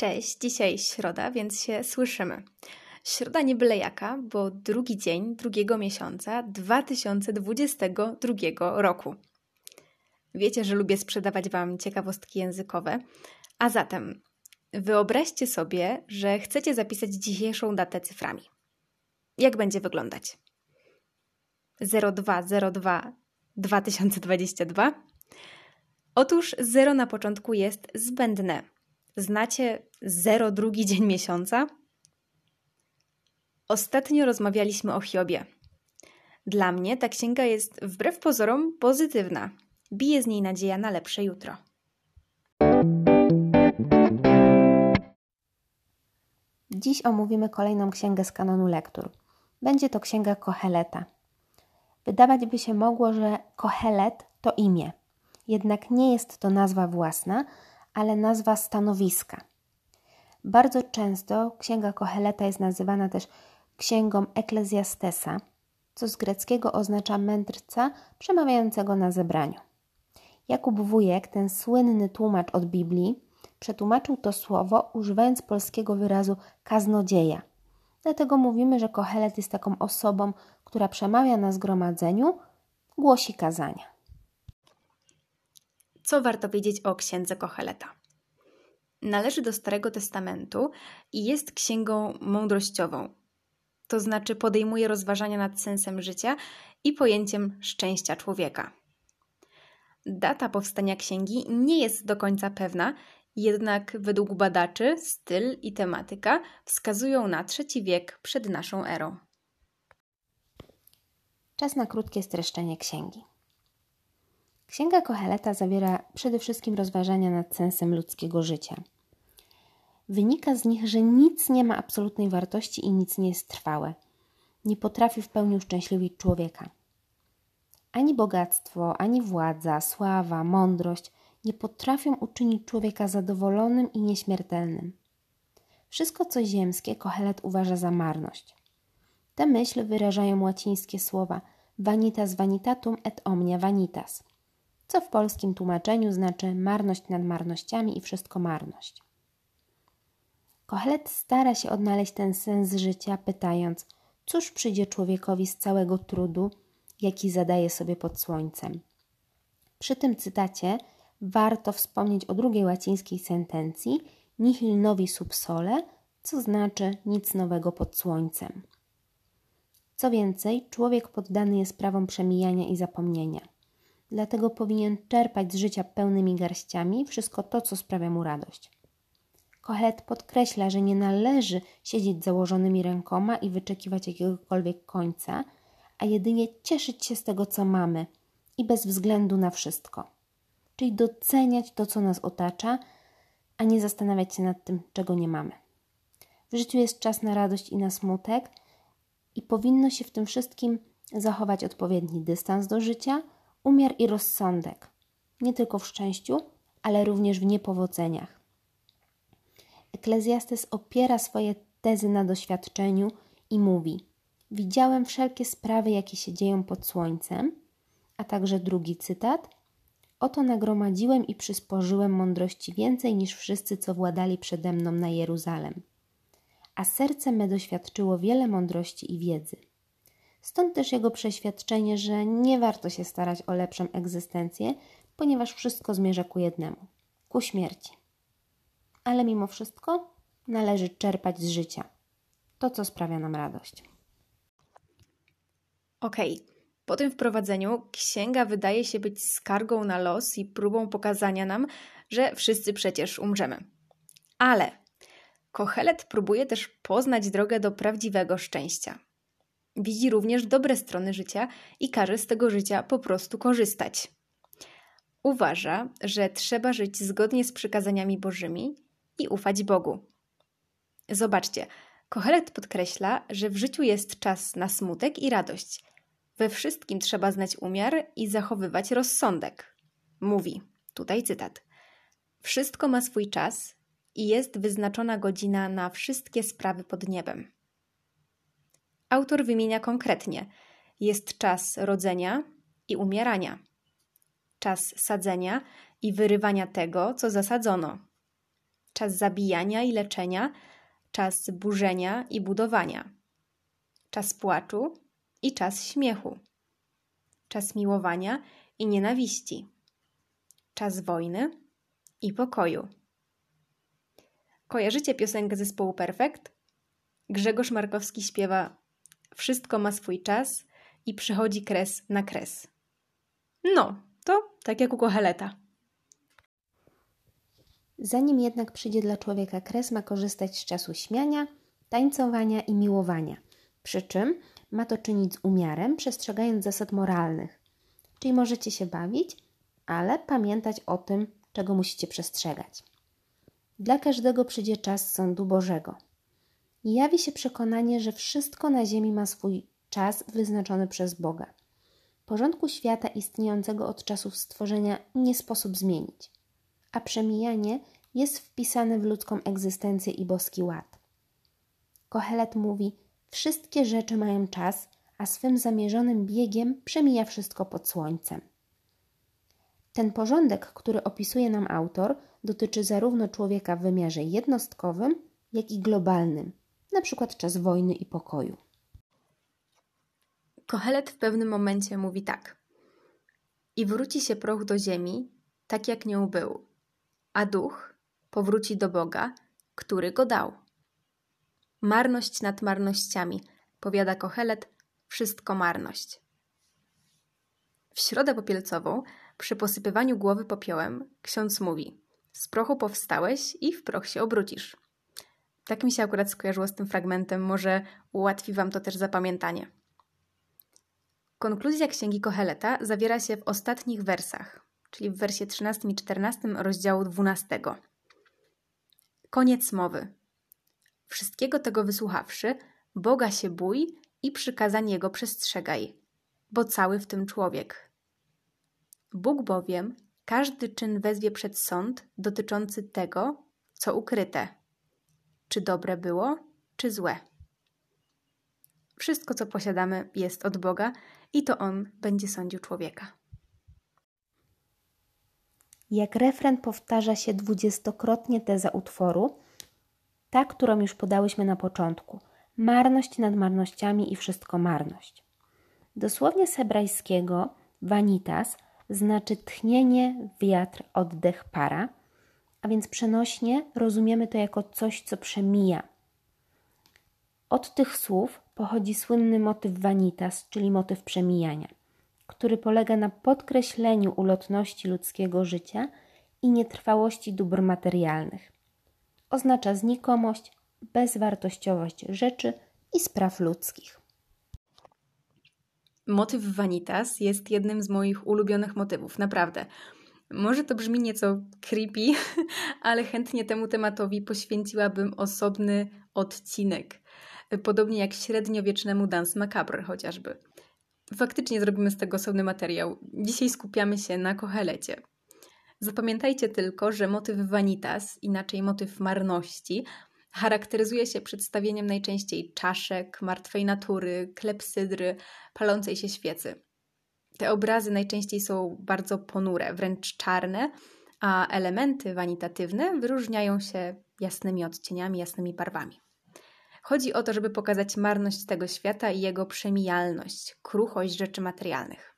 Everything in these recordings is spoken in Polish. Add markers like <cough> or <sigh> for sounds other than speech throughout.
Cześć, dzisiaj środa, więc się słyszymy. Środa nie byle jaka, bo drugi dzień drugiego miesiąca 2022 roku. Wiecie, że lubię sprzedawać Wam ciekawostki językowe, a zatem wyobraźcie sobie, że chcecie zapisać dzisiejszą datę cyframi. Jak będzie wyglądać? 0202 2022? Otóż 0 na początku jest zbędne Znacie 02 dzień miesiąca? Ostatnio rozmawialiśmy o Hiobie. Dla mnie ta księga jest wbrew pozorom pozytywna. Bije z niej nadzieja na lepsze jutro. Dziś omówimy kolejną księgę z kanonu lektur. Będzie to księga Koheleta. Wydawać by się mogło, że Kohelet to imię. Jednak nie jest to nazwa własna, ale nazwa stanowiska. Bardzo często księga Koheleta jest nazywana też księgą Eklezjastesa, co z greckiego oznacza mędrca przemawiającego na zebraniu. Jakub Wujek, ten słynny tłumacz od Biblii, przetłumaczył to słowo używając polskiego wyrazu kaznodzieja. Dlatego mówimy, że Kohelet jest taką osobą, która przemawia na zgromadzeniu, głosi kazania. Co warto wiedzieć o księdze Koheleta? Należy do Starego Testamentu i jest księgą mądrościową, to znaczy podejmuje rozważania nad sensem życia i pojęciem szczęścia człowieka. Data powstania księgi nie jest do końca pewna, jednak według badaczy styl i tematyka wskazują na trzeci wiek przed naszą erą. Czas na krótkie streszczenie księgi. Księga Koheleta zawiera przede wszystkim rozważania nad sensem ludzkiego życia. Wynika z nich, że nic nie ma absolutnej wartości i nic nie jest trwałe. Nie potrafi w pełni uszczęśliwić człowieka. Ani bogactwo, ani władza, sława, mądrość nie potrafią uczynić człowieka zadowolonym i nieśmiertelnym. Wszystko, co ziemskie, Kohelet uważa za marność. Tę myśl wyrażają łacińskie słowa vanitas vanitatum et omnia vanitas – co w polskim tłumaczeniu znaczy marność nad marnościami i wszystko marność. Kohelet stara się odnaleźć ten sens życia, pytając, cóż przyjdzie człowiekowi z całego trudu, jaki zadaje sobie pod słońcem. Przy tym cytacie warto wspomnieć o drugiej łacińskiej sentencji nihil novi sub sole, co znaczy nic nowego pod słońcem. Co więcej, człowiek poddany jest prawom przemijania i zapomnienia dlatego powinien czerpać z życia pełnymi garściami wszystko to, co sprawia mu radość. Kohelet podkreśla, że nie należy siedzieć założonymi rękoma i wyczekiwać jakiegokolwiek końca, a jedynie cieszyć się z tego, co mamy i bez względu na wszystko. Czyli doceniać to, co nas otacza, a nie zastanawiać się nad tym, czego nie mamy. W życiu jest czas na radość i na smutek, i powinno się w tym wszystkim zachować odpowiedni dystans do życia – umiar i rozsądek, nie tylko w szczęściu, ale również w niepowodzeniach. Eklezjastes opiera swoje tezy na doświadczeniu i mówi: Widziałem wszelkie sprawy, jakie się dzieją pod słońcem, a także drugi cytat: Oto nagromadziłem i przysporzyłem mądrości więcej niż wszyscy, co władali przede mną na Jeruzalem. A serce me doświadczyło wiele mądrości i wiedzy. Stąd też jego przeświadczenie, że nie warto się starać o lepszą egzystencję, ponieważ wszystko zmierza ku jednemu ku śmierci. Ale mimo wszystko należy czerpać z życia to, co sprawia nam radość. Okej. Okay. Po tym wprowadzeniu księga wydaje się być skargą na los i próbą pokazania nam, że wszyscy przecież umrzemy. Ale Kohelet próbuje też poznać drogę do prawdziwego szczęścia. Widzi również dobre strony życia i każe z tego życia po prostu korzystać. Uważa, że trzeba żyć zgodnie z przykazaniami Bożymi i ufać Bogu. Zobaczcie, Kohelet podkreśla, że w życiu jest czas na smutek i radość. We wszystkim trzeba znać umiar i zachowywać rozsądek. Mówi, tutaj cytat: Wszystko ma swój czas i jest wyznaczona godzina na wszystkie sprawy pod niebem. Autor wymienia konkretnie: jest czas rodzenia i umierania, czas sadzenia i wyrywania tego, co zasadzono, czas zabijania i leczenia, czas burzenia i budowania, czas płaczu i czas śmiechu, czas miłowania i nienawiści, czas wojny i pokoju. Kojarzycie piosenkę zespołu Perfekt? Grzegorz Markowski śpiewa Wszystko ma swój czas i przychodzi kres na kres. No, to tak jak u Kocheleta. Zanim jednak przyjdzie dla człowieka kres, ma korzystać z czasu śmiania, tańcowania i miłowania. Przy czym ma to czynić z umiarem, przestrzegając zasad moralnych. Czyli możecie się bawić, ale pamiętać o tym, czego musicie przestrzegać. Dla każdego przyjdzie czas sądu Bożego. Jawi się przekonanie, że wszystko na ziemi ma swój czas wyznaczony przez Boga. Porządku świata istniejącego od czasów stworzenia nie sposób zmienić, a przemijanie jest wpisane w ludzką egzystencję i boski ład. Kohelet mówi: Wszystkie rzeczy mają czas, a swym zamierzonym biegiem przemija wszystko pod słońcem. Ten porządek, który opisuje nam autor, dotyczy zarówno człowieka w wymiarze jednostkowym, jak i globalnym, na przykład czas wojny i pokoju. Kohelet w pewnym momencie mówi tak: I wróci się proch do ziemi, tak jak nią był, a duch powróci do Boga, który go dał. Marność nad marnościami, powiada Kohelet, wszystko marność. W środę popielcową, przy posypywaniu głowy popiołem, ksiądz mówi: Z prochu powstałeś i w proch się obrócisz. Tak mi się akurat skojarzyło z tym fragmentem, może ułatwi Wam to też zapamiętanie. Konkluzja księgi Koheleta zawiera się w ostatnich wersach, czyli w wersie 13 i 14 rozdziału 12. Koniec mowy. Wszystkiego tego wysłuchawszy, Boga się bój i przykazań Jego przestrzegaj, bo cały w tym człowiek. Bóg bowiem każdy czyn wezwie przed sąd dotyczący tego, co ukryte, czy dobre było, czy złe. Wszystko, co posiadamy, jest od Boga i to On będzie sądził człowieka. Jak refren powtarza się dwudziestokrotnie teza utworu, ta, którą już podałyśmy na początku. Marność nad marnościami i wszystko marność. Dosłownie z hebrajskiego vanitas znaczy tchnienie, wiatr, oddech, para, a więc przenośnie rozumiemy to jako coś, co przemija. Od tych słów pochodzi słynny motyw vanitas, czyli motyw przemijania, który polega na podkreśleniu ulotności ludzkiego życia i nietrwałości dóbr materialnych. Oznacza znikomość, bezwartościowość rzeczy i spraw ludzkich. Motyw vanitas jest jednym z moich ulubionych motywów, naprawdę. Może to brzmi nieco creepy, <laughs> ale chętnie temu tematowi poświęciłabym osobny odcinek podobnie jak średniowiecznemu Dance Macabre chociażby. Faktycznie zrobimy z tego osobny materiał. Dzisiaj skupiamy się na Kohelecie. Zapamiętajcie tylko, że motyw vanitas, inaczej motyw marności, charakteryzuje się przedstawieniem najczęściej czaszek, martwej natury, klepsydry, palącej się świecy. Te obrazy najczęściej są bardzo ponure, wręcz czarne, a elementy wanitatywne wyróżniają się jasnymi odcieniami, jasnymi barwami. Chodzi o to, żeby pokazać marność tego świata i jego przemijalność, kruchość rzeczy materialnych.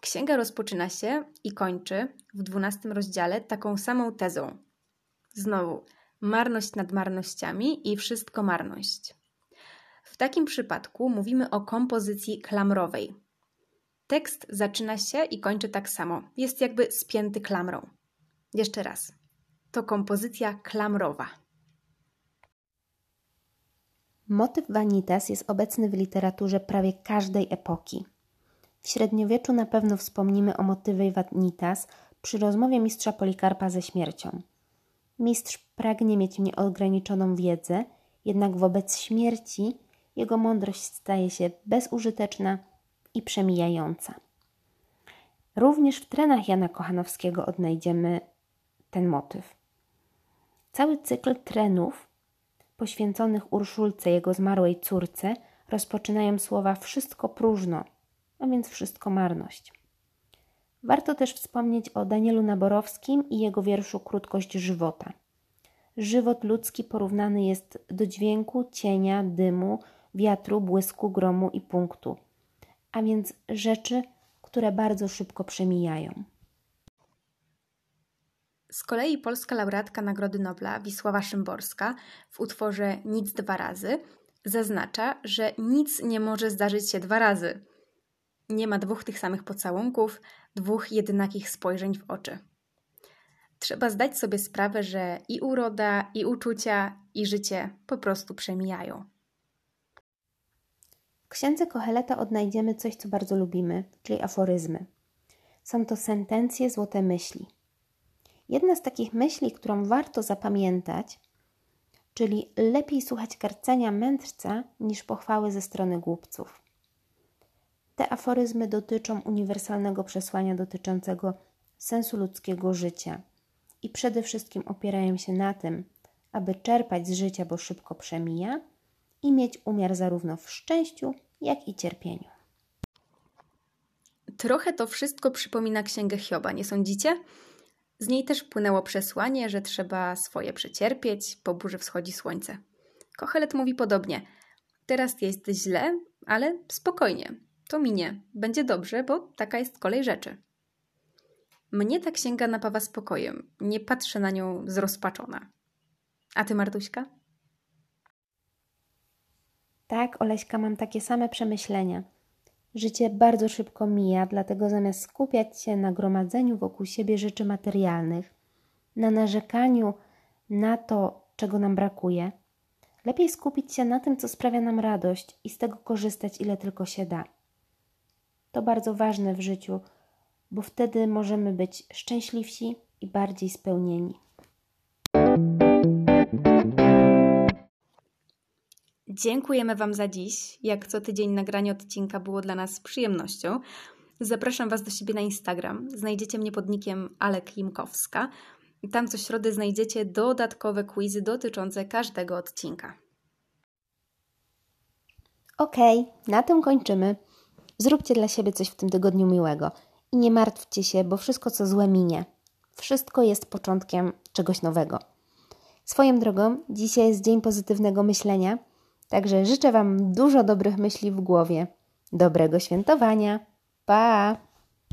Księga rozpoczyna się i kończy w dwunastym rozdziale taką samą tezą. Znowu, marność nad marnościami i wszystko marność. W takim przypadku mówimy o kompozycji klamrowej. Tekst zaczyna się i kończy tak samo. Jest jakby spięty klamrą. Jeszcze raz. To kompozycja klamrowa. Motyw vanitas jest obecny w literaturze prawie każdej epoki. W średniowieczu na pewno wspomnimy o motywie vanitas przy rozmowie mistrza Polikarpa ze śmiercią. Mistrz pragnie mieć nieograniczoną wiedzę, jednak wobec śmierci jego mądrość staje się bezużyteczna i przemijająca. Również w trenach Jana Kochanowskiego odnajdziemy ten motyw. Cały cykl trenów poświęconych Urszulce, jego zmarłej córce, rozpoczynają słowa wszystko próżno, a więc wszystko marność. Warto też wspomnieć o Danielu Naborowskim i jego wierszu Krótkość żywota. Żywot ludzki porównany jest do dźwięku, cienia, dymu, wiatru, błysku, gromu i punktu, a więc rzeczy, które bardzo szybko przemijają. Z kolei polska laureatka Nagrody Nobla Wisława Szymborska w utworze Nic dwa razy zaznacza, że nic nie może zdarzyć się dwa razy. Nie ma dwóch tych samych pocałunków, dwóch jednakich spojrzeń w oczy. Trzeba zdać sobie sprawę, że i uroda, i uczucia, i życie po prostu przemijają. Księdze Koheleta odnajdziemy coś, co bardzo lubimy, czyli aforyzmy. Są to sentencje, złote myśli. Jedna z takich myśli, którą warto zapamiętać, czyli lepiej słuchać karcenia mędrca niż pochwały ze strony głupców. Te aforyzmy dotyczą uniwersalnego przesłania dotyczącego sensu ludzkiego życia i przede wszystkim opierają się na tym, aby czerpać z życia, bo szybko przemija, i mieć umiar zarówno w szczęściu, jak i cierpieniu. Trochę to wszystko przypomina księgę Hioba, nie sądzicie? Z niej też płynęło przesłanie, że trzeba swoje przecierpieć, po burzy wschodzi słońce. Kochelet mówi podobnie. Teraz jest źle, ale spokojnie. To minie. Będzie dobrze, bo taka jest kolej rzeczy. Mnie ta księga napawa spokojem. Nie patrzę na nią zrozpaczona. A ty, Martuśka? Tak, Oleśka, mam takie same przemyślenia. Życie bardzo szybko mija, dlatego zamiast skupiać się na gromadzeniu wokół siebie rzeczy materialnych, na narzekaniu na to, czego nam brakuje, lepiej skupić się na tym, co sprawia nam radość i z tego korzystać, ile tylko się da. To bardzo ważne w życiu, bo wtedy możemy być szczęśliwsi i bardziej spełnieni. Dziękujemy Wam za dziś. Jak co tydzień nagranie odcinka było dla nas przyjemnością. Zapraszam Was do siebie na Instagram. Znajdziecie mnie pod nickiem Alek Limkowska. Tam co środę znajdziecie dodatkowe quizy dotyczące każdego odcinka. Okej, okay, na tym kończymy. Zróbcie dla siebie coś w tym tygodniu miłego i nie martwcie się, bo wszystko co złe minie. Wszystko jest początkiem czegoś nowego. Swoją drogą, dzisiaj jest dzień pozytywnego myślenia – Także życzę Wam dużo dobrych myśli w głowie. Dobrego świętowania. Pa!